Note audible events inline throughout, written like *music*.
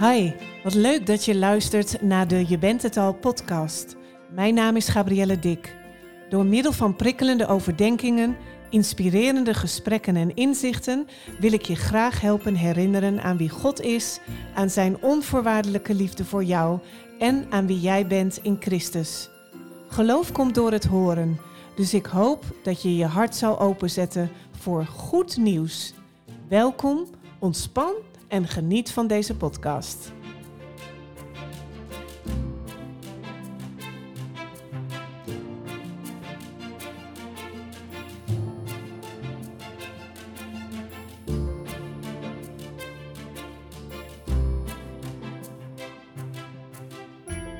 Hi, wat leuk dat je luistert naar de Je bent het al podcast. Mijn naam is Gabrielle Dik. Door middel van prikkelende overdenkingen, inspirerende gesprekken en inzichten wil ik je graag helpen herinneren aan wie God is, aan zijn onvoorwaardelijke liefde voor jou en aan wie jij bent in Christus. Geloof komt door het horen, dus ik hoop dat je je hart zal openzetten voor goed nieuws. Welkom, ontspan en geniet van deze podcast.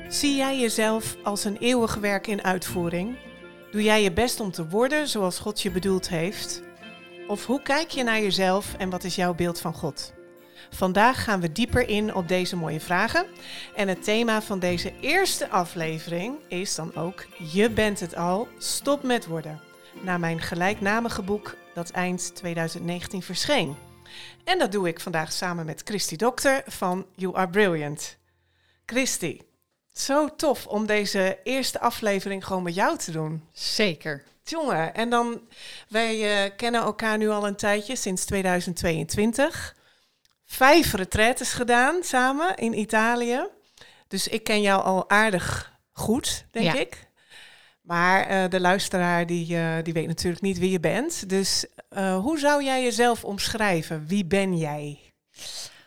Zie jij jezelf als een eeuwig werk in uitvoering? Doe jij je best om te worden zoals God je bedoeld heeft? Of hoe kijk je naar jezelf en wat is jouw beeld van God? Vandaag gaan we dieper in op deze mooie vragen. En het thema van deze eerste aflevering is dan ook Je bent het al, stop met worden. Naar mijn gelijknamige boek dat eind 2019 verscheen. En dat doe ik vandaag samen met Christy Dokter van You Are Brilliant. Christy, zo tof om deze eerste aflevering gewoon met jou te doen. Zeker. Jongen, en dan, wij uh, kennen elkaar nu al een tijdje, sinds 2022. Vijf retretes gedaan samen in Italië. Dus ik ken jou al aardig goed, denk ja. ik. Maar uh, de luisteraar die, uh, die weet natuurlijk niet wie je bent. Dus hoe zou jij jezelf omschrijven? Wie ben jij?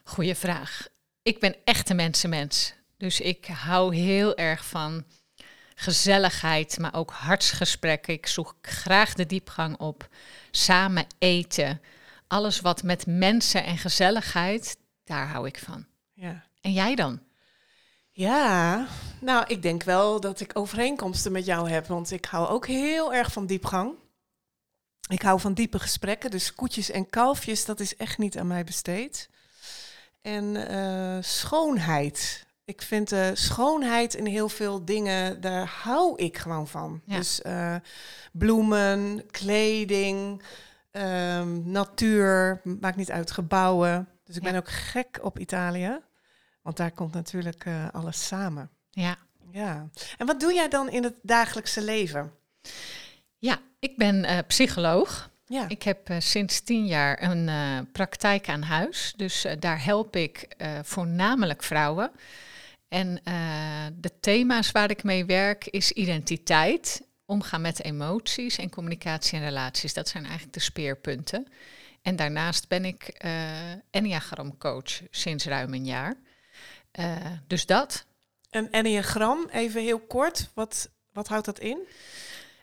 Goeie vraag. Ik ben echt een mensenmens. Dus ik hou heel erg van gezelligheid, maar ook hartsgesprekken. Ik zoek graag de diepgang op. Samen eten. Alles wat met mensen en gezelligheid, daar hou ik van. Ja. En jij dan? Ja, nou, ik denk wel dat ik overeenkomsten met jou heb, want ik hou ook heel erg van diepgang. Ik hou van diepe gesprekken, dus koetjes en kalfjes, dat is echt niet aan mij besteed. En uh, schoonheid. Ik vind de schoonheid in heel veel dingen, daar hou ik gewoon van. Ja. Dus uh, bloemen, kleding, um, natuur, maakt niet uit, gebouwen. Dus ik ja. ben ook gek op Italië, want daar komt natuurlijk uh, alles samen. Ja. Ja. En wat doe jij dan in het dagelijkse leven? Ja, ik ben uh, psycholoog. Ja. Ik heb uh, sinds tien jaar een praktijk aan huis. Dus daar help ik voornamelijk vrouwen. En de thema's waar ik mee werk is identiteit, omgaan met emoties en communicatie en relaties. Dat zijn eigenlijk de speerpunten. En daarnaast ben ik uh, Enneagram coach sinds ruim een jaar. Uh, dus dat. Een Enneagram, even heel kort, wat, wat houdt dat in?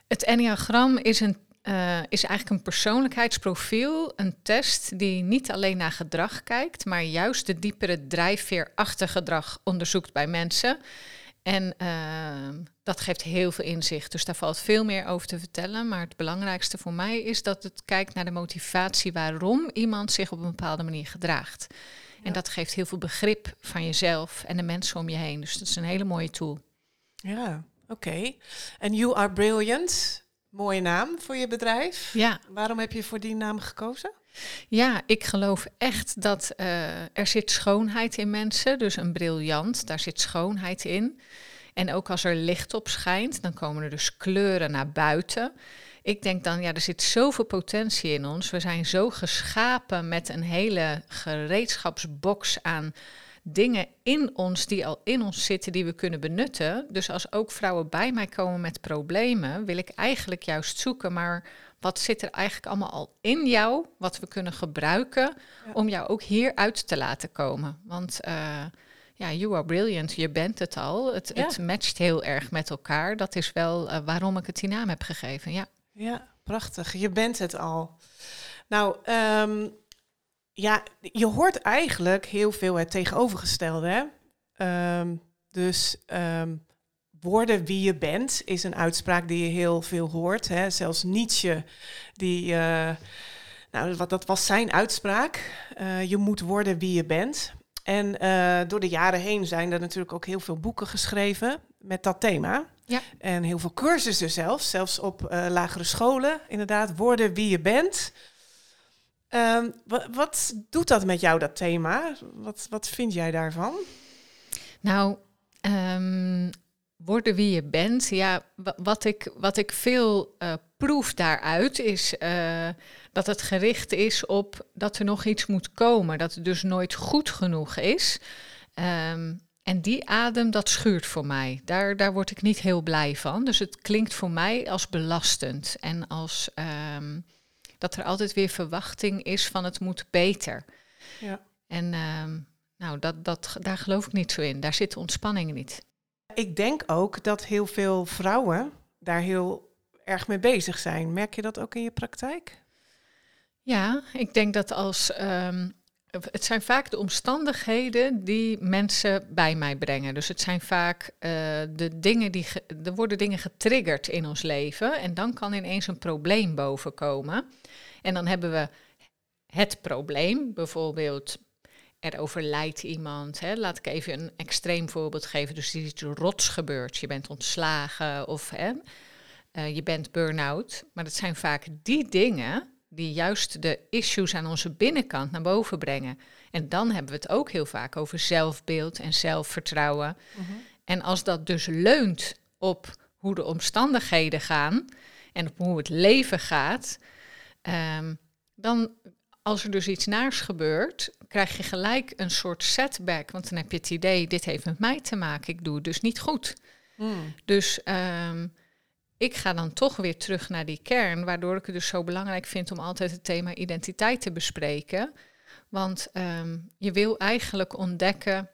Het Enneagram is, een, uh, is eigenlijk een persoonlijkheidsprofiel, een test die niet alleen naar gedrag kijkt, maar juist de diepere drijfveer achter gedrag onderzoekt bij mensen. En uh, dat geeft heel veel inzicht. Dus daar valt veel meer over te vertellen. Maar het belangrijkste voor mij is dat het kijkt naar de motivatie waarom iemand zich op een bepaalde manier gedraagt. Ja. En dat geeft heel veel begrip van jezelf en de mensen om je heen. Dus dat is een hele mooie tool. Ja, oké. Okay. En You Are Brilliant, mooie naam voor je bedrijf. Ja. Waarom heb je voor die naam gekozen? Ja, ik geloof echt dat uh, er zit schoonheid in mensen. Dus een briljant, daar zit schoonheid in. En ook als er licht op schijnt, dan komen er dus kleuren naar buiten. Ik denk dan, ja, er zit zoveel potentie in ons. We zijn zo geschapen met een hele gereedschapsbox aan dingen in ons die al in ons zitten, die we kunnen benutten. Dus als ook vrouwen bij mij komen met problemen, wil ik eigenlijk juist zoeken, maar wat zit er eigenlijk allemaal al in jou, wat we kunnen gebruiken ja. om jou ook hieruit te laten komen? Want uh, ja, you are brilliant, je bent het al. Het, ja. het matcht heel erg met elkaar. Dat is wel uh, waarom ik het die naam heb gegeven, ja. Ja, prachtig. Je bent het al. Nou, um, ja, je hoort eigenlijk heel veel het tegenovergestelde. Hè? Um, dus um, worden wie je bent is een uitspraak die je heel veel hoort. Hè? Zelfs Nietzsche, die, uh, nou, wat, dat was zijn uitspraak. Uh, je moet worden wie je bent. En uh, door de jaren heen zijn er natuurlijk ook heel veel boeken geschreven met dat thema. Ja. En heel veel cursussen zelfs, zelfs op lagere scholen. Inderdaad, worden wie je bent. Ehm, wat, wat doet dat met jou, dat thema? Wat, wat vind jij daarvan? Nou, ehm, worden wie je bent. Ja, wat ik, wat ik veel uh, proef daaruit is uh, dat het gericht is op dat er nog iets moet komen. Dat het dus nooit goed genoeg is. Um, en die adem, dat schuurt voor mij. Daar, daar word ik niet heel blij van. Dus het klinkt voor mij als belastend. En als um, dat er altijd weer verwachting is van het moet beter. Ja. En um, nou, dat, dat, daar geloof ik niet zo in. Daar zit ontspanning niet. Ik denk ook dat heel veel vrouwen daar heel erg mee bezig zijn. Merk je dat ook in je praktijk? Ja, ik denk dat als um, het zijn vaak de omstandigheden die mensen bij mij brengen. Dus het zijn vaak uh, de dingen die. Er worden dingen getriggerd in ons leven. En dan kan ineens een probleem bovenkomen. En dan hebben we het probleem, bijvoorbeeld. Er overlijdt iemand. Hè. Laat ik even een extreem voorbeeld geven. Dus er is iets rots gebeurd. Je bent ontslagen of hè, uh, je bent burn-out. Maar dat zijn vaak die dingen die juist de issues aan onze binnenkant naar boven brengen. En dan hebben we het ook heel vaak over zelfbeeld en zelfvertrouwen. Mhm. En als dat dus leunt op hoe de omstandigheden gaan en op hoe het leven gaat, ehm, dan als er dus iets naars gebeurt, krijg je gelijk een soort setback. Want dan heb je het idee, dit heeft met mij te maken, ik doe het dus niet goed. Mm. Dus um, ik ga dan toch weer terug naar die kern, waardoor ik het dus zo belangrijk vind om altijd het thema identiteit te bespreken. Want um, je wil eigenlijk ontdekken,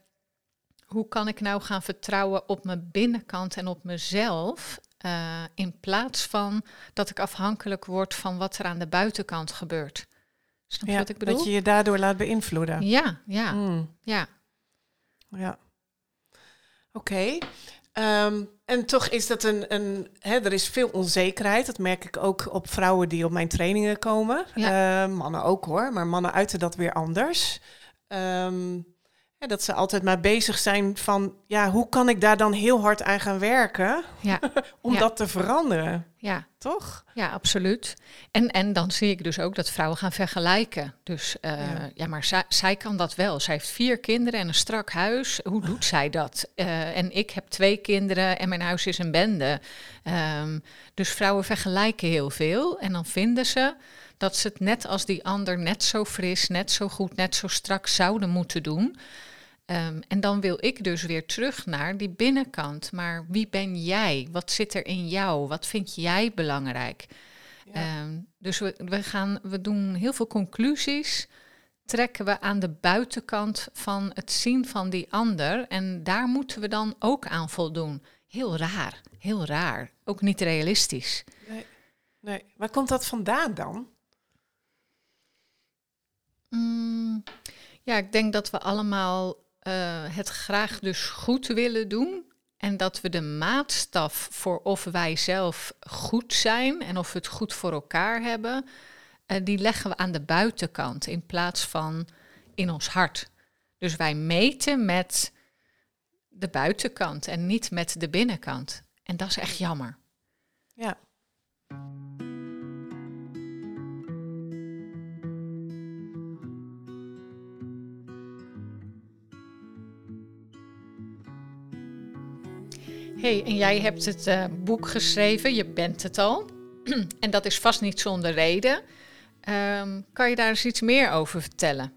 hoe kan ik nou gaan vertrouwen op mijn binnenkant en op mezelf, uh, in plaats van dat ik afhankelijk word van wat er aan de buitenkant gebeurt. Snap je wat ik bedoel? Dat je je daardoor laat beïnvloeden. Ja, ja, mm. ja. Ja. Oké. Ehm, en toch is dat een, een hè, er is veel onzekerheid. Dat merk ik ook op vrouwen die op mijn trainingen komen. Ehm, mannen ook hoor, maar mannen uiten dat weer anders. Um, dat ze altijd maar bezig zijn van, ja, hoe kan ik daar dan heel hard aan gaan werken ja. *laughs* om dat te veranderen? Ja. Toch? Ja, absoluut. En, en dan zie ik dus ook dat vrouwen gaan vergelijken. Dus uh, ja. maar zij, zij kan dat wel. Zij heeft vier kinderen en een strak huis. Hoe doet zij dat? Uh, en ik heb twee kinderen en mijn huis is een bende. Um, dus vrouwen vergelijken heel veel en dan vinden ze dat ze het net als die ander net zo fris, net zo goed, net zo strak zouden moeten doen. Um, en dan wil ik dus weer terug naar die binnenkant. Maar wie ben jij? Wat zit er in jou? Wat vind jij belangrijk? Ja. Um, dus we, we, gaan, we doen heel veel conclusies. Trekken we aan de buitenkant van het zien van die ander. En daar moeten we dan ook aan voldoen. Heel raar, heel raar. Ook niet realistisch. Nee, nee. waar komt dat vandaan dan? Mm, ja, ik denk dat we allemaal uh, het graag dus goed willen doen. En dat we de maatstaf voor of wij zelf goed zijn en of we het goed voor elkaar hebben, uh, die leggen we aan de buitenkant in plaats van in ons hart. Dus wij meten met de buitenkant en niet met de binnenkant. En dat is echt jammer. Ja. Hey, en jij hebt het uh, boek geschreven, je bent het al. *clears throat* en dat is vast niet zonder reden. Um, kan je daar eens iets meer over vertellen?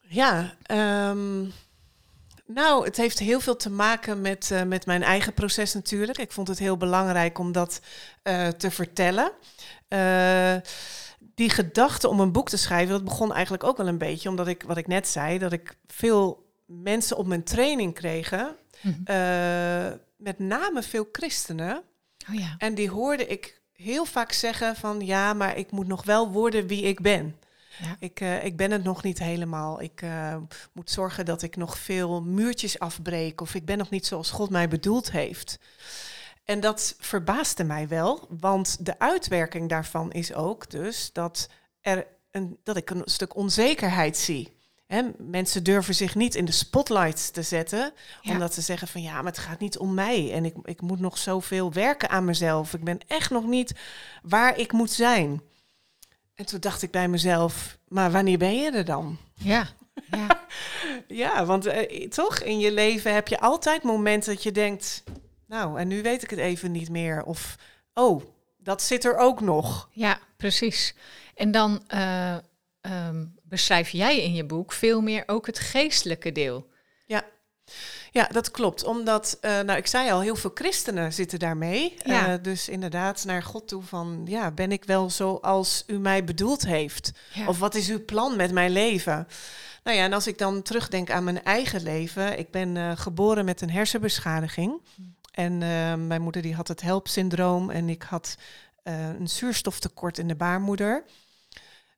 Ja, um, nou, het heeft heel veel te maken met, uh, met mijn eigen proces natuurlijk. Ik vond het heel belangrijk om dat uh, te vertellen. die gedachte om een boek te schrijven, dat begon eigenlijk ook wel een beetje omdat ik, wat ik net zei, dat ik veel mensen op mijn training kregen. Mm -hmm met name veel christenen. Oh ja. En die hoorde ik heel vaak zeggen van ja, maar ik moet nog wel worden wie ik ben. Ja. Ik, uh, ik ben het nog niet helemaal. Ik uh, moet zorgen dat ik nog veel muurtjes afbreek. Of ik ben nog niet zoals God mij bedoeld heeft. En dat verbaasde mij wel, want de uitwerking daarvan is ook dus dat, er een, dat ik een stuk onzekerheid zie. Hè, mensen durven zich niet in de spotlight te zetten, omdat ze zeggen van ja, maar het gaat niet om mij en ik, ik moet nog zoveel werken aan mezelf. Ik ben echt nog niet waar ik moet zijn. En toen dacht ik bij mezelf, maar wanneer ben je er dan? Ja, ja. *laughs* Ja, want eh, toch, in je leven heb je altijd momenten dat je denkt, nou, en nu weet ik het even niet meer. Of, oh, dat zit er ook nog. ja precies. En dan eh, ehm, beschrijf jij in je boek veel meer ook het geestelijke deel. Ja, dat klopt. Omdat, eh, nou, ik zei al, heel veel christenen zitten daarmee. Ja. Eh, dus inderdaad naar God toe van, ja, ben ik wel zoals u mij bedoeld heeft? Ja. Of wat is uw plan met mijn leven? Nou ja, en als ik dan terugdenk aan mijn eigen leven. Ik ben eh, geboren met een hersenbeschadiging. En eh, mijn moeder die had het HELP-syndroom en ik had een zuurstoftekort in de baarmoeder.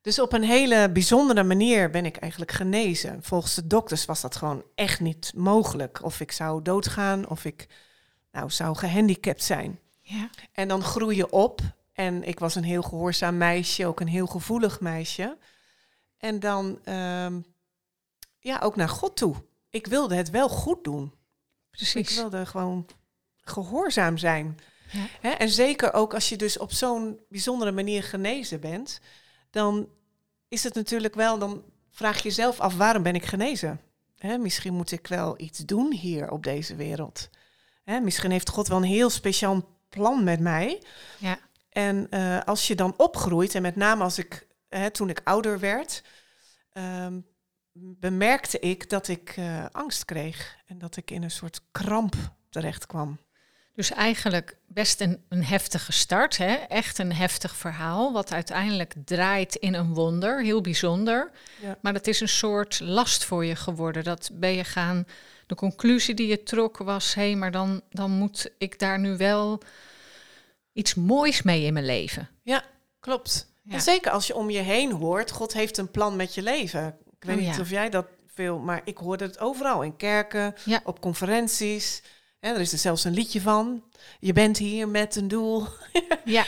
Dus op een hele bijzondere manier ben ik eigenlijk genezen. Volgens de dokters was dat gewoon echt niet mogelijk. Of ik zou doodgaan of ik nou, zou gehandicapt zijn. ja. En dan groei je op. En ik was een heel gehoorzaam meisje, ook een heel gevoelig meisje. En dan ehm, ja, ook naar God toe. Ik wilde het wel goed doen. Ik Precies. wilde gewoon gehoorzaam zijn. Ja. En zeker ook als je dus op zo'n bijzondere manier genezen bent, dan is het natuurlijk wel, dan vraag je jezelf af, waarom ben ik genezen? Misschien moet ik wel iets doen hier op deze wereld. Misschien heeft God wel een heel speciaal plan met mij. Ja. En eh, als je dan opgroeit, en met name als ik, toen ik ouder werd, ehm, bemerkte ik dat ik eh, angst kreeg en dat ik in een soort kramp terecht kwam. Dus eigenlijk best een, een heftige start, hè? echt een heftig verhaal, wat uiteindelijk draait in een wonder, heel bijzonder. Ja. Maar dat is een soort last voor je geworden. Dat ben je gaan, de conclusie die je trok was, hé, maar dan, dan moet ik daar nu wel iets moois mee in mijn leven. Ja, klopt. Ja. En zeker als je om je heen hoort, God heeft een plan met je leven. Ik weet Oh, niet of jij dat veel, maar ik hoorde het overal in kerken, op conferenties. Hè, er is er zelfs een liedje van. Je bent hier met een doel. *laughs* Ja,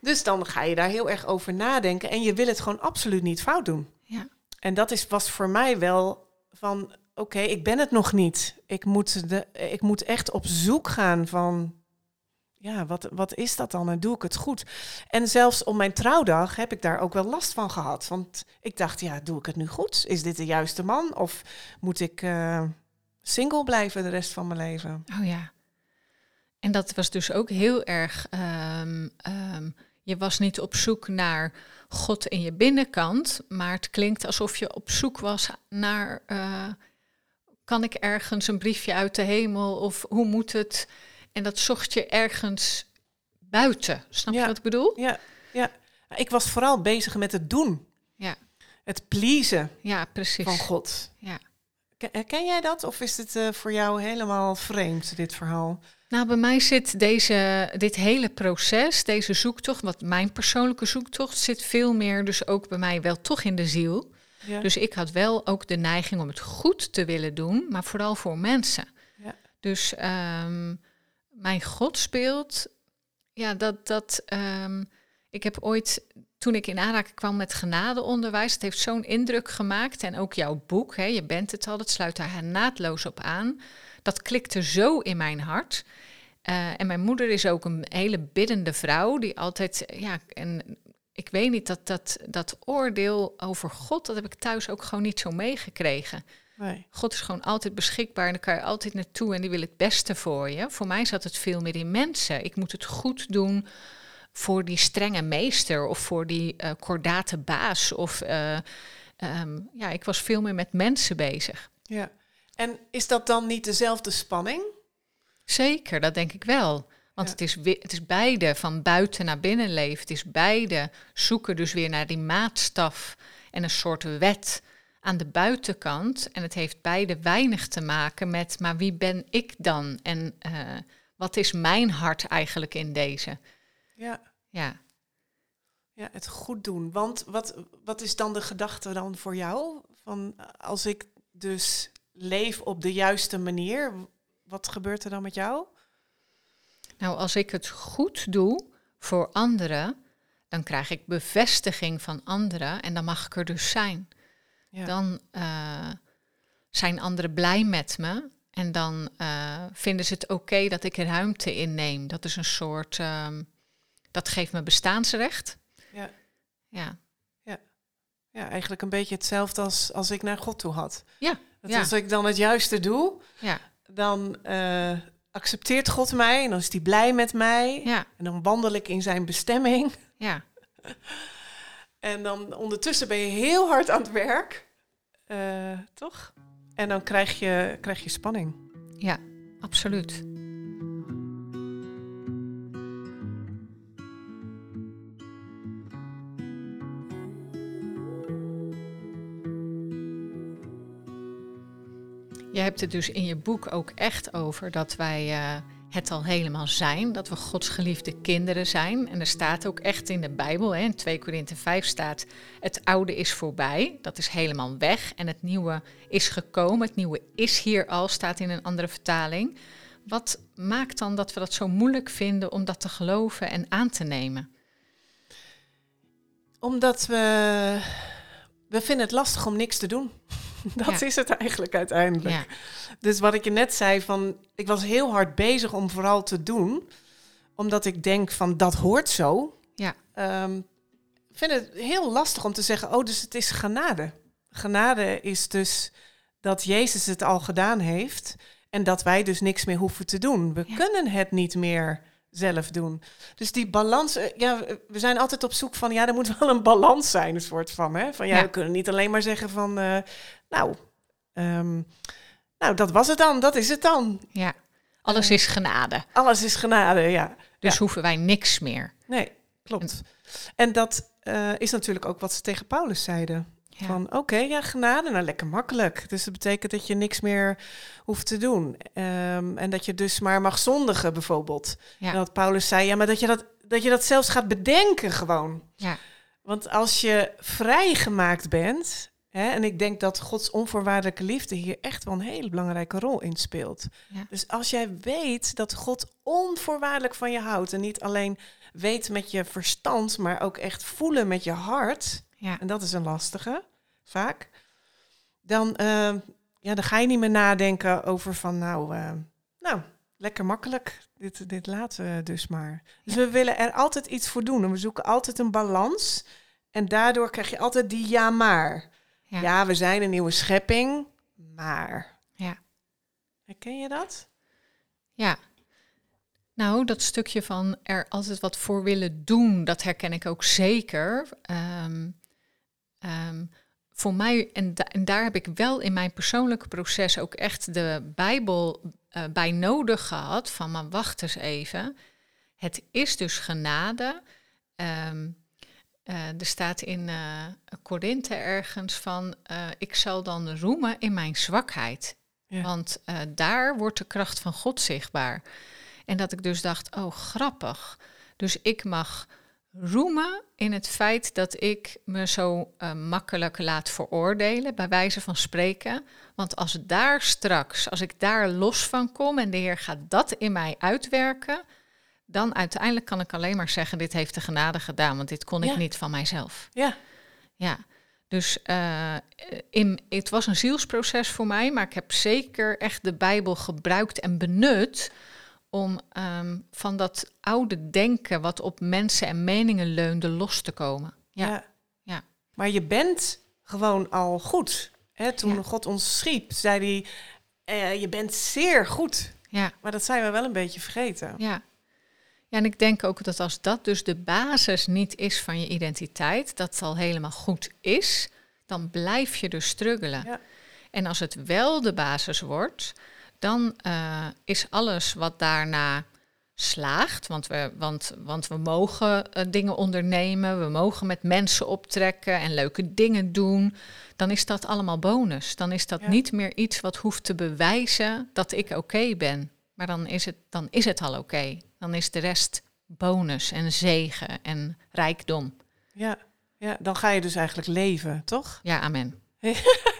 Dus dan ga je daar heel erg over nadenken en je wil het gewoon absoluut niet fout doen. ja, En dat is, was voor mij wel van, oké, ik ben het nog niet. Ik moet, de, ik moet echt op zoek gaan van, ja, wat, wat is dat dan en doe ik het goed? En zelfs op mijn trouwdag heb ik daar ook wel last van gehad. Want ik dacht, ja, doe ik het nu goed? Is dit de juiste man? Of moet ik eh, single blijven de rest van mijn leven? oh ja. En dat was dus ook heel erg. ehm, ehm, je was niet op zoek naar God in je binnenkant, maar het klinkt alsof je op zoek was naar. eh, kan ik ergens een briefje uit de hemel of hoe moet het? En dat zocht je ergens buiten. Snap je wat ik bedoel? Ja, ja. Ik was vooral bezig met het doen. Ja. Het pleasen Ja, precies. van God. Ja. Ken- Herken jij dat? Of is dit eh, voor jou helemaal vreemd, dit verhaal? Nou, bij mij zit deze, dit hele proces, deze zoektocht, wat mijn persoonlijke zoektocht, zit veel meer dus ook bij mij wel toch in de ziel. Ja. Dus ik had wel ook de neiging om het goed te willen doen, maar vooral voor mensen. Ja. Dus ehm, mijn God speelt, ja, dat, dat ehm, ik heb ooit, toen ik in aanraking kwam met genadeonderwijs, het heeft zo'n indruk gemaakt. En ook jouw boek, hè, je bent het al, het sluit daar naadloos op aan. Dat klikte zo in mijn hart. Eh, en mijn moeder is ook een hele biddende vrouw, die altijd, ja, en ik weet niet, dat, dat, dat oordeel over God, dat heb ik thuis ook gewoon niet zo meegekregen. Nee. God is gewoon altijd beschikbaar en daar kan je altijd naartoe en die wil het beste voor je. Voor mij zat het veel meer in mensen. Ik moet het goed doen voor die strenge meester of voor die eh kordate baas. Of eh, ehm, ja, ik was veel meer met mensen bezig. Ja. En is dat dan niet dezelfde spanning? Zeker, dat denk ik wel. Want Ja. het, is het is beide van buiten naar binnen leven. Het is beide zoeken dus weer naar die maatstaf en een soort wet aan de buitenkant. En het heeft beide weinig te maken met, maar wie ben ik dan? En eh, wat is mijn hart eigenlijk in deze? Ja. Ja, Ja, het goed doen. Want wat, wat is dan de gedachte dan voor jou? Van als ik dus leef op de juiste manier, wat gebeurt er dan met jou? nou als ik het goed doe voor anderen, dan krijg ik bevestiging van anderen en dan mag ik er dus zijn. Ja. dan eh, zijn anderen blij met me. En dan eh, vinden ze het oké dat ik ruimte inneem. Dat is een soort, ehm, dat geeft me bestaansrecht. Ja. Ja, ja, eigenlijk een beetje hetzelfde als als ik naar God toe had. Ja, Dat ja. als ik dan het juiste doe, Ja, dan eh, accepteert God mij en dan is hij blij met mij. ja, En dan wandel ik in zijn bestemming. ja. *laughs* En dan ondertussen ben je heel hard aan het werk. Eh, toch? En dan krijg je, krijg je spanning. Ja, absoluut. Hebt het dus in je boek ook echt over dat wij eh, het al helemaal zijn, dat we Gods geliefde kinderen zijn. En er staat ook echt in de Bijbel, hè, in 2 Korinthe 5 staat, het oude is voorbij, dat is helemaal weg en het nieuwe is gekomen, het nieuwe is hier al, staat in een andere vertaling. Wat maakt dan dat we dat zo moeilijk vinden om dat te geloven en aan te nemen? Omdat we... We vinden het lastig om niks te doen. *laughs* Dat Ja. is het eigenlijk uiteindelijk. Ja, Dus wat ik je net zei, van, ik was heel hard bezig om vooral te doen. Omdat ik denk van, dat hoort zo. ja, Ehm, ik vind het heel lastig om te zeggen, oh, dus het is genade. Genade is dus dat Jezus het al gedaan heeft en dat wij dus niks meer hoeven te doen. We Ja. kunnen het niet meer zelf doen. Dus die balans, eh, ja, we zijn altijd op zoek van, ja, er moet wel een balans zijn, een soort van, hè? Van ja, Ja. we kunnen niet alleen maar zeggen van, eh, nou, ehm, nou, dat was het dan, dat is het dan. ja. Alles is genade, Alles is genade, ja. dus Ja. hoeven wij niks meer. Nee, klopt. En dat eh, is natuurlijk ook wat ze tegen Paulus zeiden. Ja. Van oké, ja, genade, nou lekker makkelijk. Dus dat betekent dat je niks meer hoeft te doen. Ehm, en dat je dus maar mag zondigen, bijvoorbeeld. Ja. En dat Paulus zei, ja, maar dat je dat, dat je dat zelfs gaat bedenken gewoon. Ja. Want als je vrijgemaakt bent, en ik denk dat Gods onvoorwaardelijke liefde hier echt wel een hele belangrijke rol in speelt. Ja. Dus als jij weet dat God onvoorwaardelijk van je houdt en niet alleen weet met je verstand, maar ook echt voelen met je hart, Ja. en dat is een lastige, vaak, dan, eh, ja, dan ga je niet meer nadenken over van, nou, eh, nou lekker makkelijk, dit, dit laten we dus maar. Dus we willen er altijd iets voor doen en we zoeken altijd een balans. En daardoor krijg je altijd die ja maar. Ja. Ja, we zijn een nieuwe schepping, maar. Ja. Herken je dat? Ja. Nou, dat stukje van er altijd wat voor willen doen, dat herken ik ook zeker. Ehm, ehm, voor mij, en, da- en daar heb ik wel in mijn persoonlijke proces ook echt de Bijbel eh, bij nodig gehad. Van, maar wacht eens even. Het is dus genade. Ehm, eh, er staat in eh Korinthe ergens van, eh, ik zal dan roemen in mijn zwakheid. Ja. Want daar wordt de kracht van God zichtbaar. En dat ik dus dacht, oh grappig. Dus ik mag roemen in het feit dat ik me zo makkelijk laat veroordelen, bij wijze van spreken. Want als daar straks, als ik daar los van kom en de Heer gaat dat in mij uitwerken, dan uiteindelijk kan ik alleen maar zeggen, dit heeft de genade gedaan, want dit kon Ja. ik niet van mijzelf. Ja, Ja, dus eh, in, het was een zielsproces voor mij, maar ik heb zeker echt de Bijbel gebruikt en benut om ehm, van dat oude denken wat op mensen en meningen leunde los te komen. Ja, ja. ja. Maar je bent gewoon al goed. Hè, toen Ja. God ons schiep, zei hij, eh, je bent zeer goed. ja, Maar dat zijn we wel een beetje vergeten. ja. En ik denk ook dat als dat dus de basis niet is van je identiteit, dat het al helemaal goed is, dan blijf je dus struggelen. Ja. En als het wel de basis wordt, dan eh, is alles wat daarna slaagt, want we, want, want we mogen eh, dingen ondernemen, we mogen met mensen optrekken en leuke dingen doen, dan is dat allemaal bonus. Dan is dat Ja. niet meer iets wat hoeft te bewijzen dat ik oké ben. Maar dan is het, dan is het al oké. Dan is de rest bonus en zegen en rijkdom. Ja. ja, dan ga je dus eigenlijk leven, toch? Ja, amen.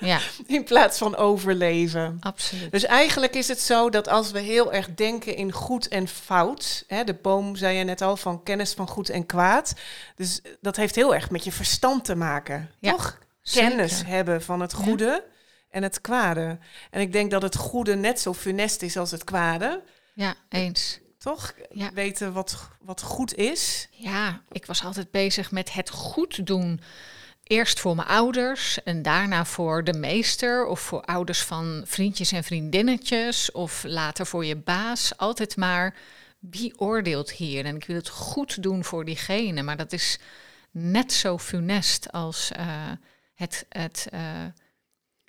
ja, *laughs* *laughs* In plaats van overleven. absoluut. Dus eigenlijk is het zo dat als we heel erg denken in goed en fout, hè, de boom zei je net al van kennis van goed en kwaad, dus dat heeft heel erg met je verstand te maken, Ja, toch? Kennis hebben van het goede en het kwade. En ik denk dat het goede net zo funest is als het kwade, Ja, eens. toch? Ja. Weten wat, wat goed is. Ja, ik was altijd bezig met het goed doen. eerst voor mijn ouders en daarna voor de meester of voor ouders van vriendjes en vriendinnetjes of later voor je baas. Altijd maar wie oordeelt hier? En ik wil het goed doen voor diegene, maar dat is net zo funest als uh, het, het, uh,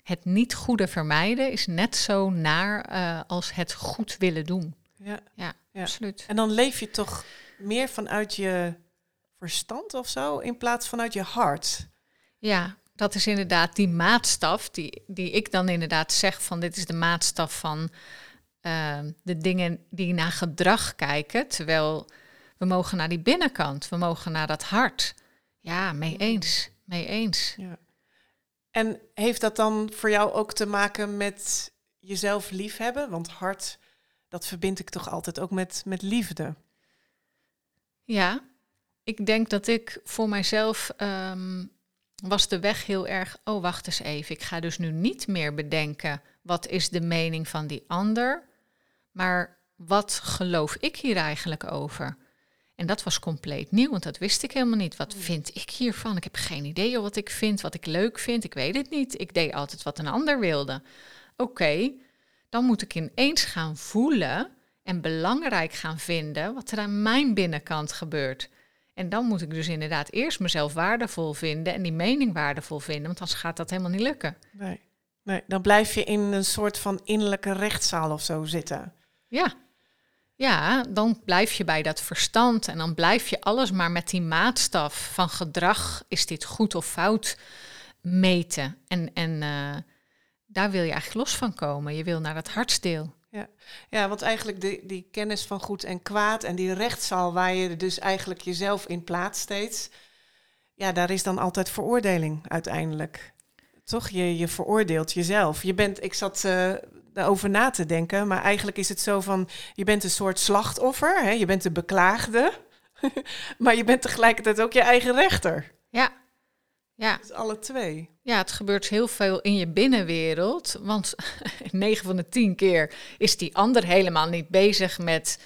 het niet goede vermijden, is net zo naar uh, als het goed willen doen. Ja. Ja, Ja. absoluut. En dan leef je toch meer vanuit je verstand of zo, in plaats vanuit je hart. Ja, dat is inderdaad die maatstaf die, die ik dan inderdaad zeg van dit is de maatstaf van uh, de dingen die naar gedrag kijken, terwijl we mogen naar die binnenkant, we mogen naar dat hart. Ja, mee eens, mee eens. Ja. En heeft dat dan voor jou ook te maken met jezelf liefhebben? Want hart, dat verbind ik toch altijd ook met, met liefde. Ja, ik denk dat ik voor mijzelf um, was de weg heel erg. Oh, wacht eens even. Ik ga dus nu niet meer bedenken wat is de mening van die ander, maar wat geloof ik hier eigenlijk over? En dat was compleet nieuw, want dat wist ik helemaal niet. Wat vind ik hiervan? Ik heb geen idee wat ik vind, wat ik leuk vind. Ik weet het niet. Ik deed altijd wat een ander wilde. Oké, okay, dan moet ik ineens gaan voelen en belangrijk gaan vinden wat er aan mijn binnenkant gebeurt. En dan moet ik dus inderdaad eerst mezelf waardevol vinden en die mening waardevol vinden, want anders gaat dat helemaal niet lukken. Nee, nee dan blijf je in een soort van innerlijke rechtszaal of zo zitten. Ja. Ja, dan blijf je bij dat verstand en dan blijf je alles maar met die maatstaf van gedrag, is dit goed of fout, meten. En, en uh, daar wil je eigenlijk los van komen. Je wil naar het hartsdeel. Ja, ja want eigenlijk die, die kennis van goed en kwaad en die rechtszaal waar je dus eigenlijk jezelf in plaatst steeds, ja, daar is dan altijd veroordeling uiteindelijk. Toch? Je, je veroordeelt jezelf. Je bent, ik zat uh, daarover na te denken, maar eigenlijk is het zo van, je bent een soort slachtoffer, hè? je bent de beklaagde, *laughs* maar je bent tegelijkertijd ook je eigen rechter. Ja. Ja. Dus alle twee. Ja, het gebeurt heel veel in je binnenwereld. Want *laughs* 9 van de 10 keer is die ander helemaal niet bezig met.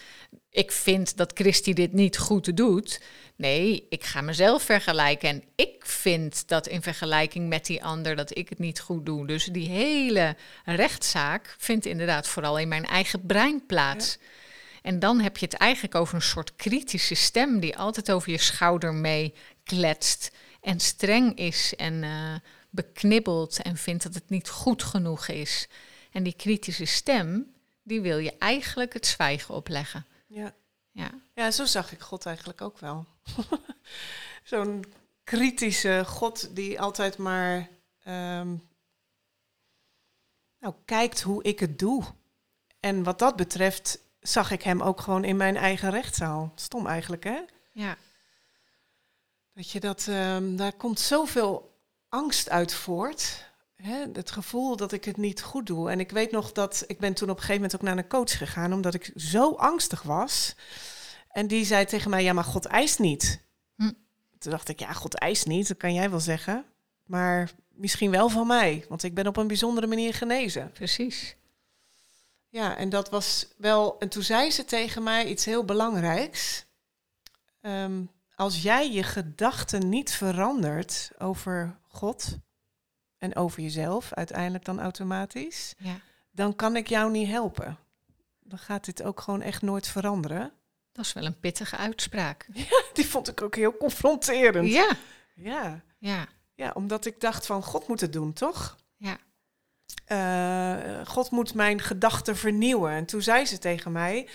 Ik vind dat Christy dit niet goed doet. Nee, ik ga mezelf vergelijken. En ik vind dat in vergelijking met die ander dat ik het niet goed doe. Dus die hele rechtszaak vindt inderdaad vooral in mijn eigen brein plaats. Ja. En dan heb je het eigenlijk over een soort kritische stem die altijd over je schouder mee kletst en streng is en uh, beknibbelt en vindt dat het niet goed genoeg is. En die kritische stem, die wil je eigenlijk het zwijgen opleggen. Ja. Ja, ja zo zag ik God eigenlijk ook wel. *laughs* Zo'n kritische God die altijd maar um, nou, kijkt hoe ik het doe. En wat dat betreft zag ik hem ook gewoon in mijn eigen rechtszaal. Stom eigenlijk, hè? Ja. Dat je dat, um, daar komt zoveel angst uit voort. Hè? Het gevoel dat ik het niet goed doe. En ik weet nog dat ik ben toen op een gegeven moment ook naar een coach gegaan, omdat ik zo angstig was. En die zei tegen mij, ja, maar God eist niet. Hm. Toen dacht ik, ja, God eist niet, dat kan jij wel zeggen. Maar misschien wel van mij, want ik ben op een bijzondere manier genezen. Precies. Ja, en dat was wel. En toen zei ze tegen mij iets heel belangrijks. Um, als jij je gedachten niet verandert over God en over jezelf, uiteindelijk dan automatisch, ja. dan kan ik jou niet helpen. Dan gaat dit ook gewoon echt nooit veranderen. Dat is wel een pittige uitspraak. *laughs* Ja, die vond ik ook heel confronterend. Ja. Ja. Ja. Ja, omdat ik dacht van God moet het doen, toch? Ja. Uh, God moet mijn gedachten vernieuwen. En toen zei ze tegen mij,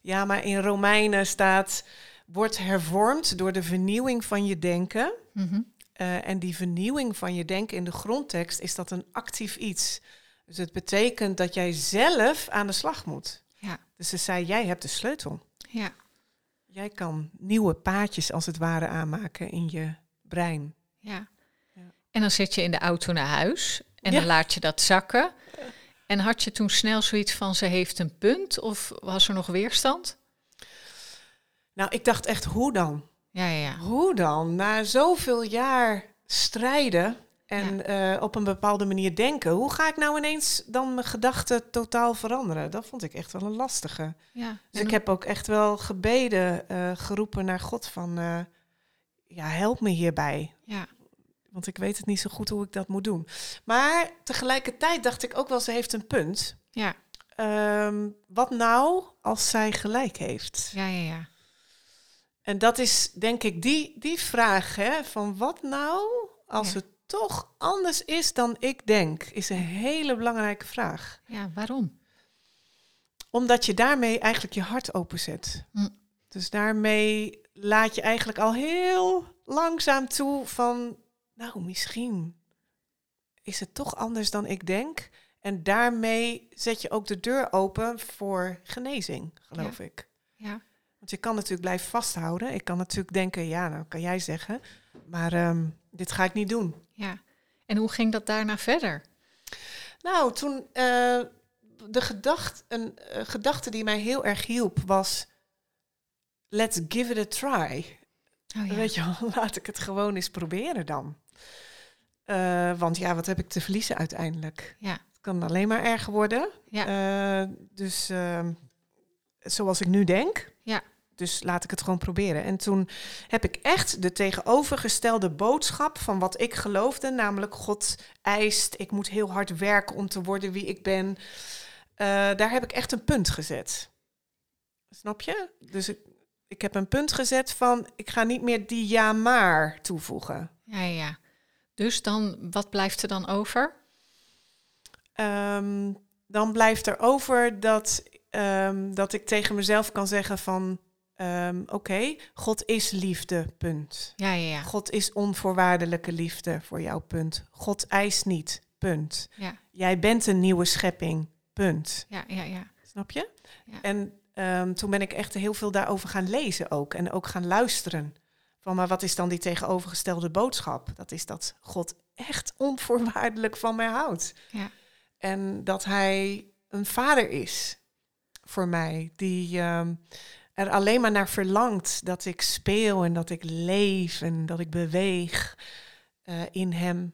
ja, maar in Romeinen staat wordt hervormd door de vernieuwing van je denken. Mm -hmm. Uh, en die vernieuwing van je denken in de grondtekst is dat een actief iets. Dus het betekent dat jij zelf aan de slag moet. Ja. Dus ze zei, jij hebt de sleutel. Ja. Jij kan nieuwe paadjes als het ware aanmaken in je brein. Ja. Ja. En dan zit je in de auto naar huis en Ja. dan laat je dat zakken. En had je toen snel zoiets van ze heeft een punt of was er nog weerstand? Nou, ik dacht echt, hoe dan? Ja, ja, ja. Hoe dan? Na zoveel jaar strijden en eh, op een bepaalde manier denken, hoe ga ik nou ineens dan mijn gedachten totaal veranderen? Dat vond ik echt wel een lastige. ja. Dus En ik heb ook echt wel gebeden, eh, geroepen naar God van, eh, ja, help me hierbij. Ja, Want ik weet het niet zo goed hoe ik dat moet doen. Maar tegelijkertijd dacht ik ook wel, ze heeft een punt. Ja, Ehm, wat nou als zij gelijk heeft? ja, ja, ja. En dat is denk ik die, die vraag, hè, van wat nou als Ja. het toch anders is dan ik denk, is een hele belangrijke vraag. Ja, waarom? Omdat je daarmee eigenlijk je hart openzet. Hm. Dus daarmee laat je eigenlijk al heel langzaam toe van, nou misschien is het toch anders dan ik denk. En daarmee zet je ook de deur open voor genezing, geloof ik. Ja, Want je kan natuurlijk blijven vasthouden. Ik kan natuurlijk denken, ja, nou kan jij zeggen. Maar ehm, dit ga ik niet doen. ja. En hoe ging dat daarna verder? Nou, toen eh, de gedacht, een eh, gedachte die mij heel erg hielp was... Let's give it a try. Oh, ja. Weet je wel, *laughs* laat ik het gewoon eens proberen dan. Eh, want ja, wat heb ik te verliezen uiteindelijk? Ja, Het kan alleen maar erger worden. ja, dus ehm, zoals ik nu denk. Ja. Dus laat ik het gewoon proberen. En toen heb ik echt de tegenovergestelde boodschap van wat ik geloofde, namelijk God eist, ik moet heel hard werken om te worden wie ik ben. Eh, daar heb ik echt een punt gezet. Snap je? Dus ik, ik heb een punt gezet van ik ga niet meer die ja maar toevoegen. ja, ja, ja. Dus dan, wat blijft er dan over? Ehm, dan blijft er over dat, ehm, dat ik tegen mezelf kan zeggen van... ehm, Oké, God is liefde, punt. Ja, ja, ja. God is onvoorwaardelijke liefde voor jou, punt. God eist niet, punt. Ja, Jij bent een nieuwe schepping, punt. ja, ja, ja. Snap je? Ja. En ehm, toen ben ik echt heel veel daarover gaan lezen ook. En ook gaan luisteren. Van, maar wat is dan die tegenovergestelde boodschap? Dat is dat God echt onvoorwaardelijk van mij houdt. Ja. En dat hij een vader is voor mij. Die ehm, er alleen maar naar verlangt dat ik speel en dat ik leef en dat ik beweeg eh, in hem.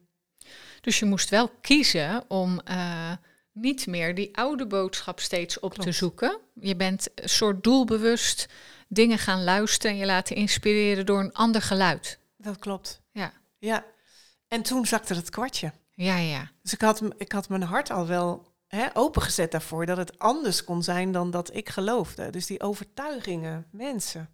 Dus je moest wel kiezen om eh, niet meer die oude boodschap steeds op te zoeken. Je bent een soort doelbewust dingen gaan luisteren en je laten inspireren door een ander geluid. Dat klopt. Ja, Ja. En toen zakte het kwartje. ja, ja. Dus ik had, ik had mijn hart al wel hè, opengezet daarvoor dat het anders kon zijn dan dat ik geloofde. Dus die overtuigingen, mensen,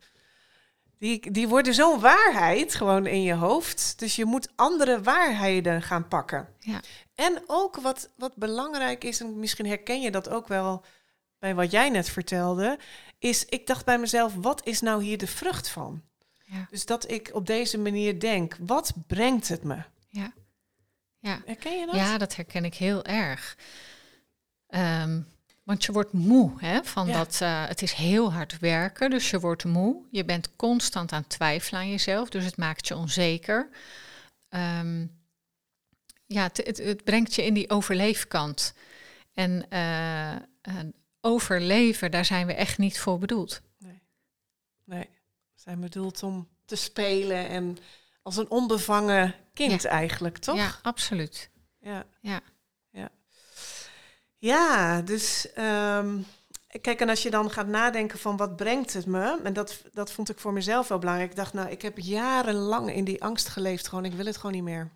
die, die worden zo'n waarheid gewoon in je hoofd. Dus je moet andere waarheden gaan pakken. Ja. En ook wat, wat belangrijk is, en misschien herken je dat ook wel bij wat jij net vertelde, is ik dacht bij mezelf, wat is nou hier de vrucht van? Ja. Dus dat ik op deze manier denk, wat brengt het me? Ja. Ja. Herken je dat? ja, dat herken ik heel erg. Ehm, want je wordt moe hè, van Ja. dat. eh, het is heel hard werken, dus je wordt moe. Je bent constant aan het twijfelen aan jezelf, dus het maakt je onzeker. Ehm, ja, het, het, het brengt je in die overleefkant. En eh, eh, overleven, daar zijn we echt niet voor bedoeld. Nee. Nee. We zijn bedoeld om te spelen en als een onbevangen kind eigenlijk, toch? Ja, absoluut. Ja. Ja. Ja, dus ehm, kijk, en als je dan gaat nadenken van wat brengt het me, en dat, dat vond ik voor mezelf wel belangrijk. Ik dacht, nou, ik heb jarenlang in die angst geleefd, gewoon, ik wil het gewoon niet meer.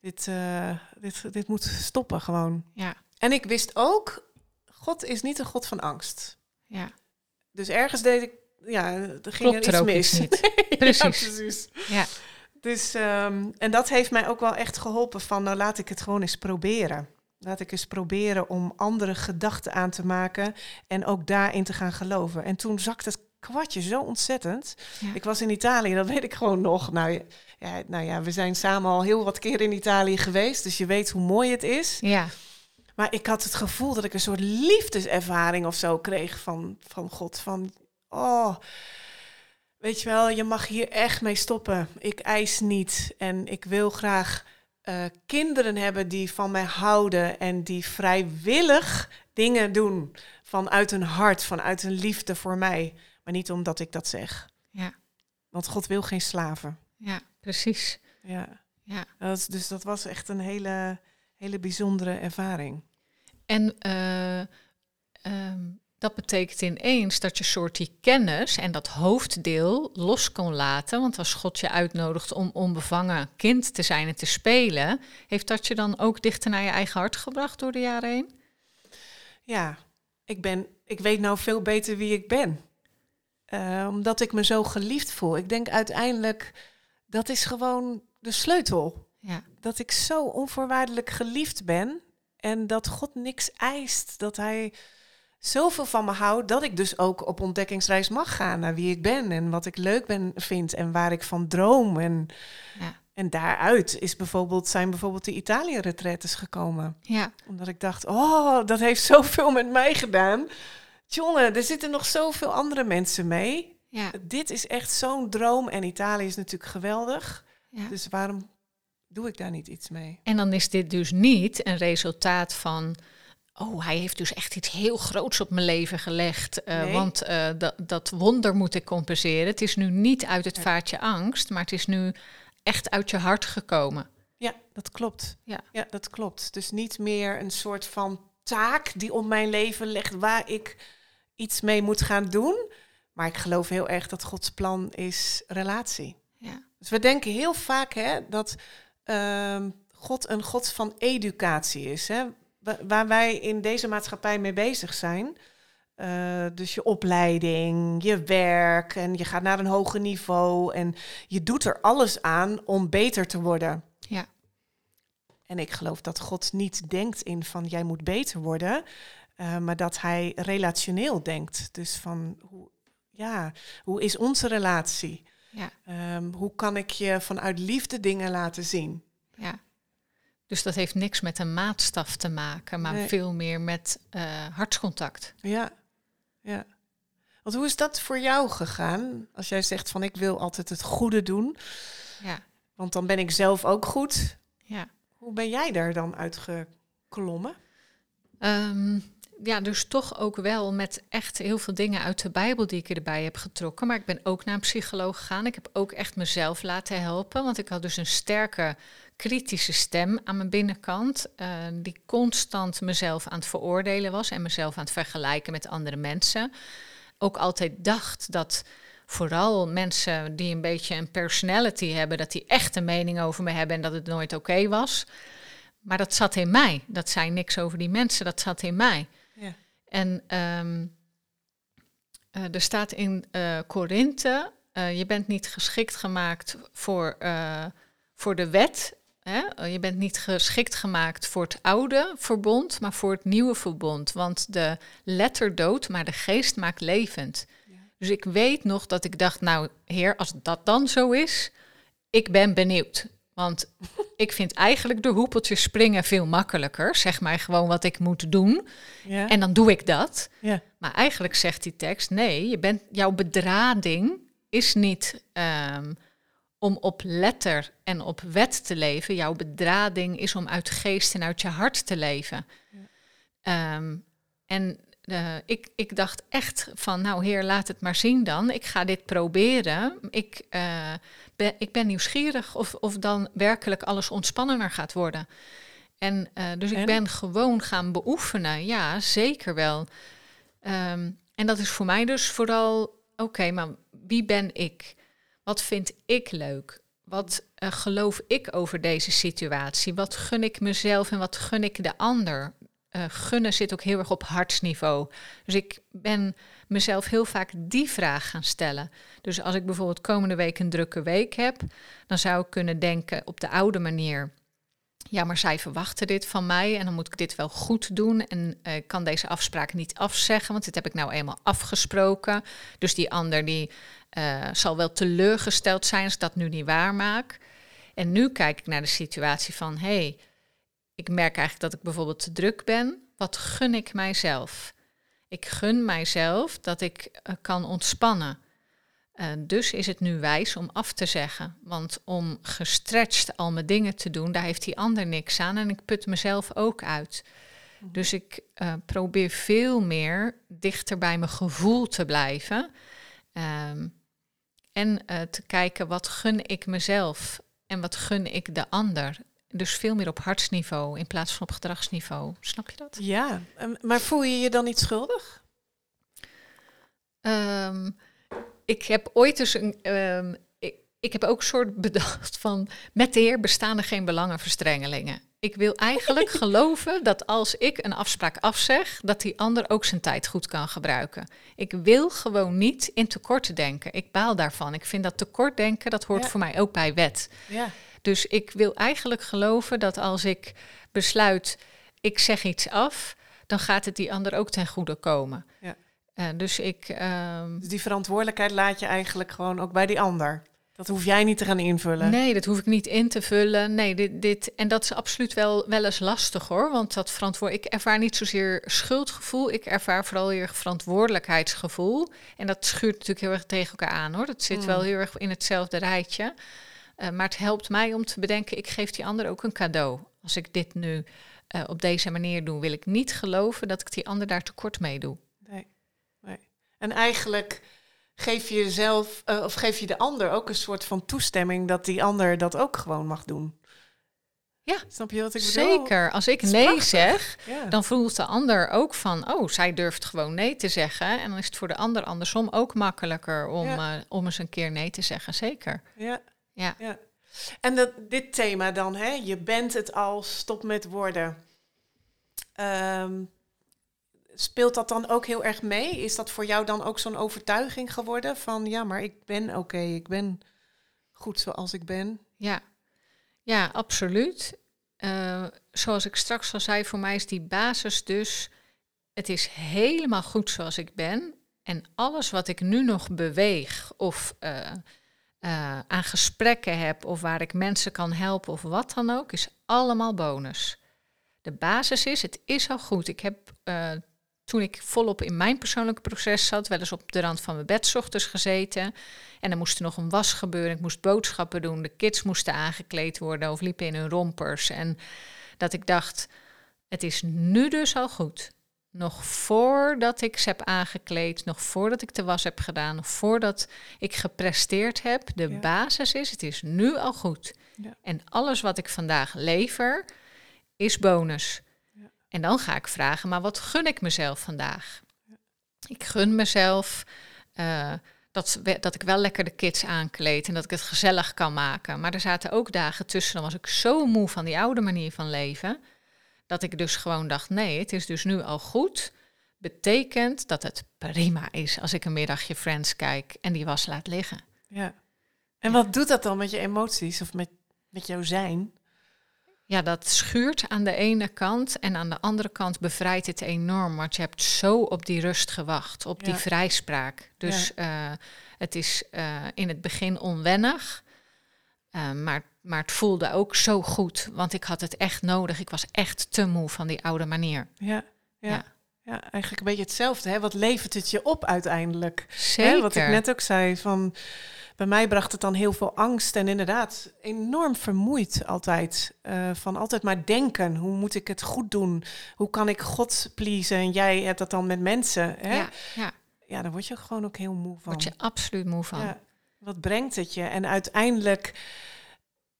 Dit, eh, dit, dit moet stoppen gewoon. Ja, En ik wist ook, God is niet een God van angst. ja. Dus ergens deed ik, ja, er ging Klopt er iets mis. niet. *laughs* *laughs* Precies. precies. Ja, Dus, ehm, en dat heeft mij ook wel echt geholpen van, nou laat ik het gewoon eens proberen. Laat ik eens proberen om andere gedachten aan te maken en ook daarin te gaan geloven. En toen zakte het kwartje zo ontzettend. ja. Ik was in Italië, dat weet ik gewoon nog. Nou ja, nou ja, we zijn samen al heel wat keer in Italië geweest, dus je weet hoe mooi het is. ja. Maar ik had het gevoel dat ik een soort liefdeservaring of zo kreeg van, van God. Van, oh, weet je wel, je mag hier echt mee stoppen. Ik eis niet. En ik wil graag eh, kinderen hebben die van mij houden en die vrijwillig dingen doen. Vanuit hun hart, vanuit hun liefde voor mij. Maar niet omdat ik dat zeg. Ja. Want God wil geen slaven. ja, precies. Ja. Ja. Dat dus dat was echt een hele, hele bijzondere ervaring. En eh, ehm, dat betekent ineens dat je soort die kennis en dat hoofddeel los kon laten. Want als God je uitnodigt om onbevangen kind te zijn en te spelen, heeft dat je dan ook dichter naar je eigen hart gebracht door de jaren heen? Ja, ik, ben, ik weet nou veel beter wie ik ben. Uh, omdat ik me zo geliefd voel. Ik denk uiteindelijk, dat is gewoon de sleutel. Ja. Dat ik zo onvoorwaardelijk geliefd ben en dat God niks eist. Dat Hij zoveel van me houdt dat ik dus ook op ontdekkingsreis mag gaan naar wie ik ben en wat ik leuk ben, vind en waar ik van droom. En, ja. en daaruit is bijvoorbeeld, zijn bijvoorbeeld de Italië-retretes gekomen. Ja. Omdat ik dacht, oh, dat heeft zoveel met mij gedaan. Jongen, er zitten nog zoveel andere mensen mee. Ja. Dit is echt zo'n droom en Italië is natuurlijk geweldig. Ja. Dus waarom doe ik daar niet iets mee? En dan is dit dus niet een resultaat van oh, hij heeft dus echt iets heel groots op mijn leven gelegd. Uh, Want uh, dat, dat wonder moet ik compenseren. Het is nu niet uit het vaartje angst, maar het is nu echt uit je hart gekomen. Ja, dat klopt. Ja. ja, dat klopt. Dus niet meer een soort van taak die op mijn leven legt waar ik iets mee moet gaan doen. Maar ik geloof heel erg dat Gods plan is relatie. Ja. Dus we denken heel vaak hè, dat uh, God een God van educatie is. Hè? Waar wij in deze maatschappij mee bezig zijn. Uh, dus je opleiding, je werk en je gaat naar een hoger niveau en je doet er alles aan om beter te worden. Ja. En ik geloof dat God niet denkt in van jij moet beter worden, uh, maar dat hij relationeel denkt. Dus van hoe, ja, hoe is onze relatie? Ja. Um, hoe kan ik je vanuit liefde dingen laten zien? Ja. Dus dat heeft niks met een maatstaf te maken, maar veel meer met uh, hartscontact. Ja, ja. Want hoe is dat voor jou gegaan? Als jij zegt van ik wil altijd het goede doen. Ja. Want dan ben ik zelf ook goed. Ja. Hoe ben jij daar dan uitgeklommen? Um, ja, dus toch ook wel met echt heel veel dingen uit de Bijbel die ik erbij heb getrokken. Maar ik ben ook naar een psycholoog gegaan. Ik heb ook echt mezelf laten helpen. Want ik had dus een sterke kritische stem aan mijn binnenkant. Uh, die constant mezelf aan het veroordelen was en mezelf aan het vergelijken met andere mensen. Ook altijd dacht dat vooral mensen die een beetje een personality hebben, dat die echt een mening over me hebben en dat het nooit oké was. Maar dat zat in mij. Dat zei niks over die mensen, dat zat in mij. En um, uh, er staat in uh, Korinthe, uh, je bent niet geschikt gemaakt voor, voor de wet. Hè? Je bent niet geschikt gemaakt voor het oude verbond, maar voor het nieuwe verbond. Want de letter doodt, maar de geest maakt levend. Dus ik weet nog dat ik dacht, nou heer, als dat dan zo is, ik ben benieuwd. Want ik vind eigenlijk de hoepeltjes springen veel makkelijker. Zeg maar gewoon wat ik moet doen. Ja. En dan doe ik dat. Ja. Maar eigenlijk zegt die tekst: nee, je bent, jouw bedrading is niet um, om op letter en op wet te leven. Jouw bedrading is om uit geest en uit je hart te leven. Ja. Um, en uh, ik, ik dacht echt van, nou heer, laat het maar zien dan. Ik ga dit proberen. Ik, uh, ben, ik ben nieuwsgierig of, of dan werkelijk alles ontspannender gaat worden. En uh, dus ik ben gewoon gaan beoefenen. Ja, zeker wel. Um, en dat is voor mij dus vooral, oké, maar wie ben ik? Wat vind ik leuk? Wat geloof ik over deze situatie? Wat gun ik mezelf en wat gun ik de ander? uh, gunnen zit ook heel erg op hartsniveau. Dus ik ben mezelf heel vaak die vraag gaan stellen. Dus als ik bijvoorbeeld komende week een drukke week heb, dan zou ik kunnen denken op de oude manier. Ja, maar zij verwachten dit van mij en dan moet ik dit wel goed doen. En uh, ik kan deze afspraak niet afzeggen, want dit heb ik nou eenmaal afgesproken. Dus die ander die uh, zal wel teleurgesteld zijn als ik dat nu niet waarmaak. En nu kijk ik naar de situatie van, hé, hey, ik merk eigenlijk dat ik bijvoorbeeld te druk ben. Wat gun ik mijzelf? Ik gun mijzelf dat ik uh, kan ontspannen. Uh, dus is het nu wijs om af te zeggen. Want om gestretched al mijn dingen te doen, daar heeft die ander niks aan en ik put mezelf ook uit. Mhm. Dus ik uh, probeer veel meer dichter bij mijn gevoel te blijven. Um, en te kijken wat gun ik mezelf en wat gun ik de ander. Dus veel meer op hartsniveau in plaats van op gedragsniveau. Snap je dat? Ja, maar voel je je dan niet schuldig? Ehm, ik heb ooit dus een. ehm, ik, ik heb ook een soort bedacht van. Met de Heer bestaan er geen belangenverstrengelingen. Ik wil eigenlijk *laughs* geloven dat als ik een afspraak afzeg, dat die ander ook zijn tijd goed kan gebruiken. Ik wil gewoon niet in tekort denken. Ik baal daarvan. Ik vind dat tekort denken, dat hoort Ja. voor mij ook bij wet. Ja. Dus ik wil eigenlijk geloven dat als ik besluit, ik zeg iets af, dan gaat het die ander ook ten goede komen. Ja. Eh, dus ik, ehm, Dus die verantwoordelijkheid laat je eigenlijk gewoon ook bij die ander. Dat hoef jij niet te gaan invullen. nee, dat hoef ik niet in te vullen. Nee, dit, dit, en dat is absoluut wel, wel eens lastig hoor. Want dat verantwoord, ik ervaar niet zozeer schuldgevoel, ik ervaar vooral heel erg verantwoordelijkheidsgevoel. En dat schuurt natuurlijk heel erg tegen elkaar aan hoor. Dat zit Mm. wel heel erg in hetzelfde rijtje. Eh, maar het helpt mij om te bedenken, ik geef die ander ook een cadeau. Als ik dit nu eh, op deze manier doe, wil ik niet geloven dat ik die ander daar tekort mee doe. En eigenlijk geef je jezelf, eh, of geef je de ander ook een soort van toestemming dat die ander dat ook gewoon mag doen. Ja, Snap je wat ik bedoel? Zeker. Als ik nee prachtig. zeg, Ja. dan voelt de ander ook van, oh, zij durft gewoon nee te zeggen. En dan is het voor de ander andersom ook makkelijker om, Ja. eh, om eens een keer nee te zeggen. Zeker. ja. Ja. ja. En dat, dit thema dan, hè? je bent het al, stop met woorden. Ehm, speelt dat dan ook heel erg mee? Is dat voor jou dan ook zo'n overtuiging geworden van, ja, maar ik ben oké, ik ben goed zoals ik ben? Ja, ja absoluut. Eh, zoals ik straks al zei, voor mij is die basis dus, het is helemaal goed zoals ik ben. En alles wat ik nu nog beweeg of eh, eh, aan gesprekken heb of waar ik mensen kan helpen of wat dan ook, is allemaal bonus. De basis is, het is al goed. Ik heb toen ik volop in mijn persoonlijke proces zat, wel eens op de rand van mijn bed ochtends gezeten. En er moest er nog een was gebeuren. Ik moest boodschappen doen. De kids moesten aangekleed worden of liepen in hun rompers. En dat ik dacht, het is nu dus al goed. Nog voordat ik ze heb aangekleed, nog voordat ik de was heb gedaan, nog voordat ik gepresteerd heb. De Ja. basis is, het is nu al goed. Ja. En alles wat ik vandaag lever, is bonus. En dan ga ik vragen, maar wat gun ik mezelf vandaag? Ik gun mezelf eh, dat, dat ik wel lekker de kids aankleed en dat ik het gezellig kan maken. Maar er zaten ook dagen tussen, dan was ik zo moe van die oude manier van leven, dat ik dus gewoon dacht, nee, het is dus nu al goed. Betekent dat het prima is als ik een middagje Friends kijk en die was laat liggen. Ja. En wat doet dat dan met je emoties of met, met jouw zijn? Ja, dat schuurt aan de ene kant en aan de andere kant bevrijdt het enorm. Want je hebt zo op die rust gewacht, op die vrijspraak. Dus eh, het is eh, in het begin onwennig, eh, maar, maar het voelde ook zo goed. Want ik had het echt nodig. Ik was echt te moe van die oude manier. Ja, ja. Ja. Ja. eigenlijk een beetje hetzelfde. Hè? Wat levert het je op uiteindelijk? Zeker. Hè, wat ik net ook zei, van bij mij bracht het dan heel veel angst en inderdaad enorm vermoeid altijd. Eh, van altijd maar denken, hoe moet ik het goed doen? Hoe kan ik God pleasen? En jij hebt dat dan met mensen. Hè? Ja, ja, ja, daar word je gewoon ook heel moe van. word je absoluut moe van. Ja, wat brengt het je? En uiteindelijk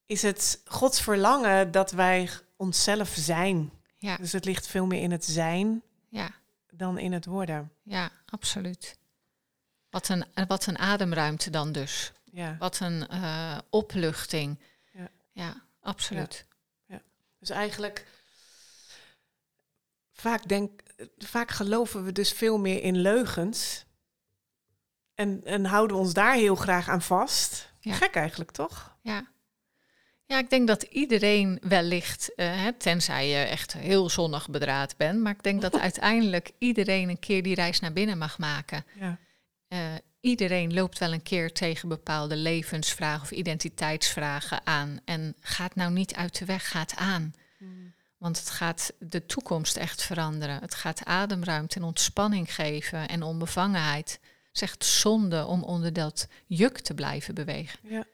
is het Gods verlangen dat wij onszelf zijn. Ja, Dus het ligt veel meer in het zijn ja, dan in het worden. ja, absoluut. Wat een, wat een ademruimte dan dus. Ja. Wat een eh, opluchting. Ja. ja absoluut. Dus eigenlijk vaak, denk, vaak geloven we dus veel meer in leugens. En, en houden we ons daar heel graag aan vast. Ja. Gek eigenlijk, toch? Ja. Ja, ik denk dat iedereen wellicht, hè, tenzij je echt heel zonnig bedraad bent, maar ik denk dat *laughs* uiteindelijk iedereen een keer die reis naar binnen mag maken. Ja. Eh, iedereen loopt wel een keer tegen bepaalde levensvragen of identiteitsvragen aan. En gaat nou niet uit de weg, gaat aan. Want het gaat de toekomst echt veranderen. Het gaat ademruimte en ontspanning geven en onbevangenheid. Het is echt zonde om onder dat juk te blijven bewegen. Ja.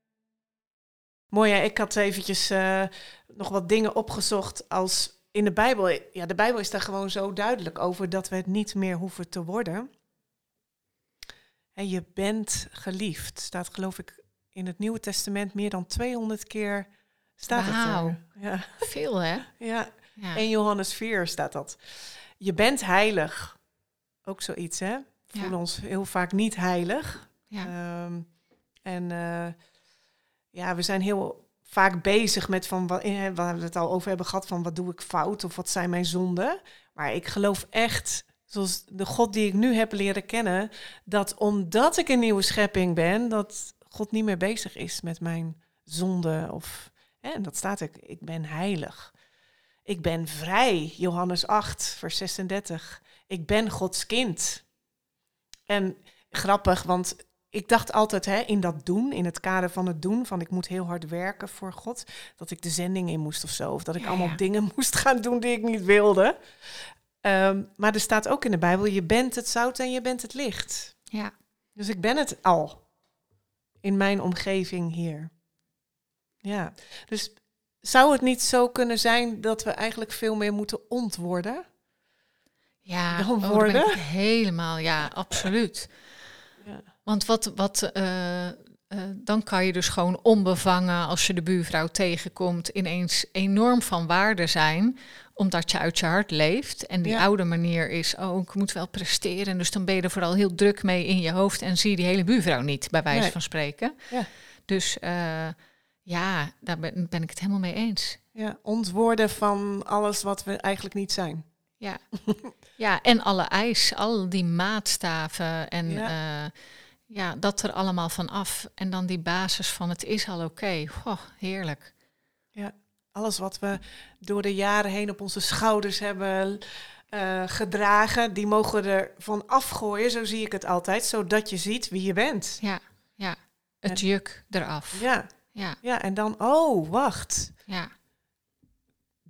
Mooi, hè? ik had eventjes eh, nog wat dingen opgezocht als in de Bijbel. Ja, de Bijbel is daar gewoon zo duidelijk over dat we het niet meer hoeven te worden. En je bent geliefd, staat geloof ik in het Nieuwe Testament meer dan 200 keer staat het er. Ja, Veel, hè? ja. Ja. 1 Johannes 4 staat dat. Je bent heilig. Ook zoiets, hè? voelen ons heel vaak niet heilig. Ja. Ehm, en eh, ja, we zijn heel vaak bezig met van wat, eh, waar we het al over hebben gehad, van wat doe ik fout of wat zijn mijn zonden. Maar ik geloof echt, zoals de God die ik nu heb leren kennen, dat omdat ik een nieuwe schepping ben, dat God niet meer bezig is met mijn zonde. Of, en dat staat ik, ik ben heilig. Ik ben vrij, Johannes 8, vers 36. Ik ben Gods kind. En grappig, want ik dacht altijd hè, in dat doen, in het kader van het doen, van ik moet heel hard werken voor God, dat ik de zending in moest of zo. Of dat ik Ja, allemaal ja. dingen *laughs* moest gaan doen die ik niet wilde. Ehm, maar er staat ook in de Bijbel, je bent het zout en je bent het licht. ja. Dus ik ben het al in mijn omgeving hier. Ja, dus zou het niet zo kunnen zijn dat we eigenlijk veel meer moeten ontworden? Ja, Dan oh, helemaal, ja, absoluut. Want wat, wat eh, eh, dan kan je dus gewoon onbevangen als je de buurvrouw tegenkomt ineens enorm van waarde zijn, omdat je uit je hart leeft. En die Ja. oude manier is, oh, ik moet wel presteren. Dus dan ben je er vooral heel druk mee in je hoofd en zie je die hele buurvrouw niet, bij wijze Nee. van spreken. Ja. Dus eh, ja, daar ben, ben ik het helemaal mee eens. Ja, ontwoorden van alles wat we eigenlijk niet zijn. Ja. *laughs* ja, en alle eis, al die maatstaven en Ja. ja. Ja, dat er allemaal van af. En dan die basis van het is al oké. Goh, heerlijk. Alles wat we door de jaren heen op onze schouders hebben eh, gedragen, die mogen we er van afgooien, zo zie ik het altijd, zodat je ziet wie je bent. Ja, ja. Het En- juk eraf. Ja, Ja, ja, en dan, oh, wacht, ja.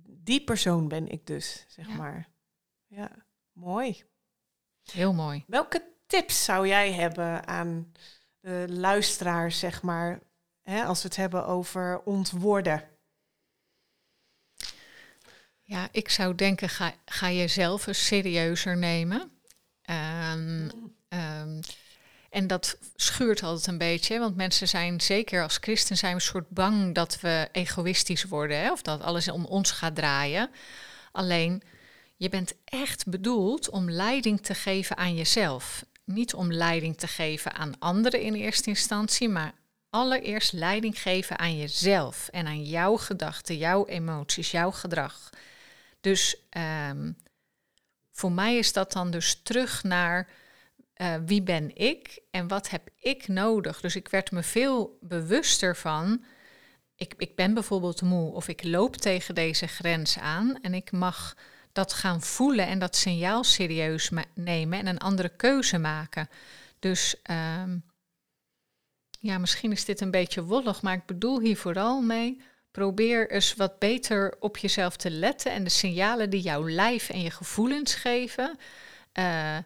die persoon ben ik dus, zeg Ja. maar. Ja, mooi. Heel mooi. Welke tips zou jij hebben aan de luisteraars, zeg maar, hè, als we het hebben over ontwoorden? Ja, ik zou denken, ga, ga jezelf serieuzer nemen. Ehm, ehm, en dat schuurt altijd een beetje, want mensen zijn, zeker als christen, zijn een soort bang dat we egoïstisch worden, hè, of dat alles om ons gaat draaien. Alleen, je bent echt bedoeld om leiding te geven aan jezelf. Niet om leiding te geven aan anderen in eerste instantie, maar allereerst leiding geven aan jezelf en aan jouw gedachten, jouw emoties, jouw gedrag. Dus ehm, voor mij is dat dan dus terug naar eh, wie ben ik en wat heb ik nodig. Dus ik werd me veel bewuster van. Ik, ik ben bijvoorbeeld moe of ik loop tegen deze grens aan en ik mag dat gaan voelen en dat signaal serieus nemen en een andere keuze maken. Dus ehm, ja, misschien is dit een beetje wollig, maar ik bedoel hier vooral mee. Probeer eens wat beter op jezelf te letten en de signalen die jouw lijf en je gevoelens geven, eh,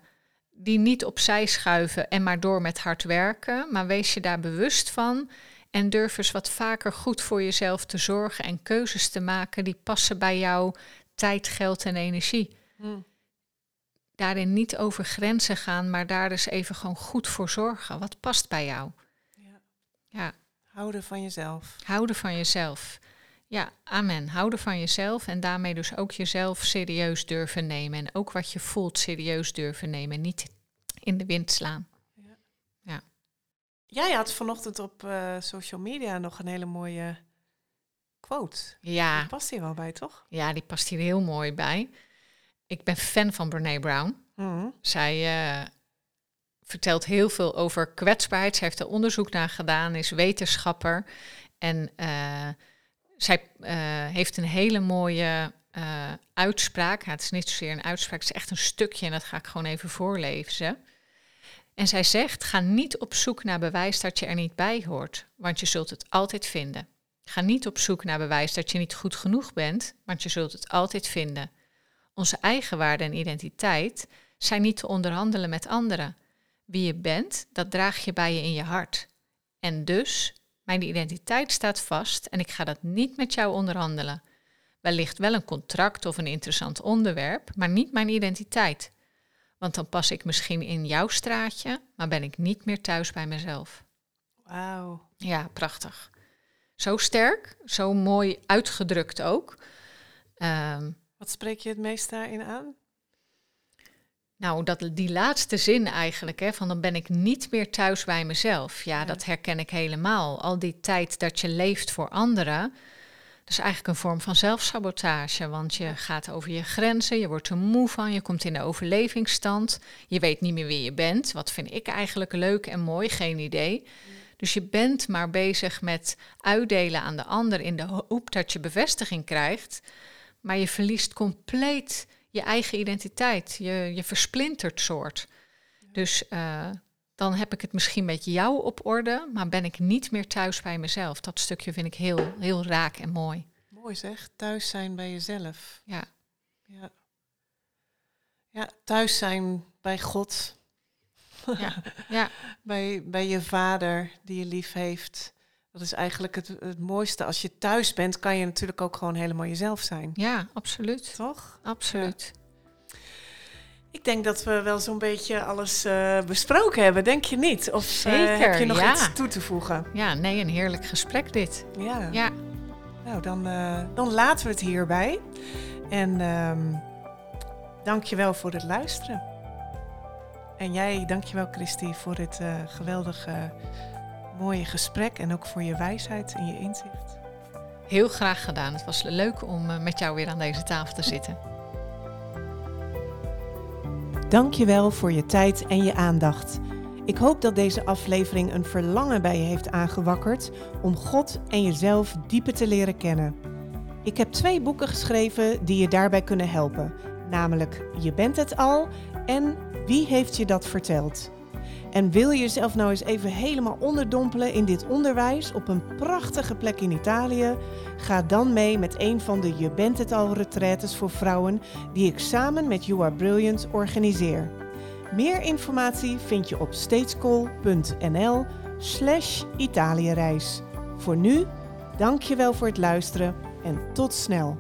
die niet opzij schuiven en maar door met hard werken, maar wees je daar bewust van en durf eens wat vaker goed voor jezelf te zorgen en keuzes te maken die passen bij jouw tijd, geld en energie. Hm. Daarin niet over grenzen gaan, maar daar dus even gewoon goed voor zorgen. Wat past bij jou? Ja. Ja, Houden van jezelf. houden van jezelf. Ja, amen. Houden van jezelf en daarmee dus ook jezelf serieus durven nemen. En ook wat je voelt serieus durven nemen. Niet in de wind slaan. Jij had vanochtend op eh, social media nog een hele mooie quote. Ja, Die past hier wel bij, toch? ja, die past hier heel mooi bij. Ik ben fan van Brene Brown. Hm. Zij eh, vertelt heel veel over kwetsbaarheid. Zij heeft er onderzoek naar gedaan, is wetenschapper. En eh, zij eh, heeft een hele mooie uitspraak. Ja, het is niet zozeer een uitspraak, het is echt een stukje en dat ga ik gewoon even voorlezen. En zij zegt: Ga niet op zoek naar bewijs dat je er niet bij hoort, want je zult het altijd vinden. Ga niet op zoek naar bewijs dat je niet goed genoeg bent, want je zult het altijd vinden. Onze eigen waarde en identiteit zijn niet te onderhandelen met anderen. Wie je bent, dat draag je bij je in je hart. En dus, mijn identiteit staat vast en ik ga dat niet met jou onderhandelen. Wellicht wel een contract of een interessant onderwerp, maar niet mijn identiteit. Want dan pas ik misschien in jouw straatje, maar ben ik niet meer thuis bij mezelf. Wauw. Ja, prachtig. Zo sterk, zo mooi uitgedrukt ook. Ehm, Wat spreek je het meest daarin aan? Nou, dat, die laatste zin eigenlijk, hè, van dan ben ik niet meer thuis bij mezelf. Ja, Ja. dat herken ik helemaal. Al die tijd dat je leeft voor anderen, dat is eigenlijk een vorm van zelfsabotage. Want je gaat over je grenzen, je wordt er moe van, je komt in de overlevingsstand. Je weet niet meer wie je bent. Wat vind ik eigenlijk leuk en mooi? Geen idee. Dus je bent maar bezig met uitdelen aan de ander in de hoop dat je bevestiging krijgt. Maar je verliest compleet je eigen identiteit. Je, je versplintert soort. Dus eh, dan heb ik het misschien met jou op orde, maar ben ik niet meer thuis bij mezelf. Dat stukje vind ik heel, heel raak en mooi. Mooi zeg, thuis zijn bij jezelf. Ja, Ja. ja, thuis zijn bij God, ja, ja, *laughs* bij, bij je vader die je lief heeft. Dat is eigenlijk het, het mooiste. Als je thuis bent, kan je natuurlijk ook gewoon helemaal jezelf zijn. ja, absoluut. Toch? Absoluut. Ik denk dat we wel zo'n beetje alles eh, besproken hebben, denk je niet? Of eh, Zeker, heb je nog ja. iets toe te voegen? Ja, nee, een heerlijk gesprek dit. Ja. Ja, Nou, dan, eh, dan laten we het hierbij. En ehm dank je wel voor het luisteren. En jij, dank je wel Christy, voor dit eh, geweldige, mooie gesprek. En ook voor je wijsheid en je inzicht. heel graag gedaan. Het was leuk om eh, met jou weer aan deze tafel te zitten. Dank je wel voor je tijd en je aandacht. Ik hoop dat deze aflevering een verlangen bij je heeft aangewakkerd om God en jezelf dieper te leren kennen. Ik heb twee boeken geschreven die je daarbij kunnen helpen, namelijk Je bent het al en Wie heeft je dat verteld? En wil je jezelf nou eens even helemaal onderdompelen in dit onderwijs op een prachtige plek in Italië? Ga dan mee met een van de Je bent het al retraites voor vrouwen die ik samen met You Are Brilliant organiseer. Meer informatie vind je op stateschool.nl slash Italiëreis. Voor nu, dank je wel voor het luisteren en tot snel.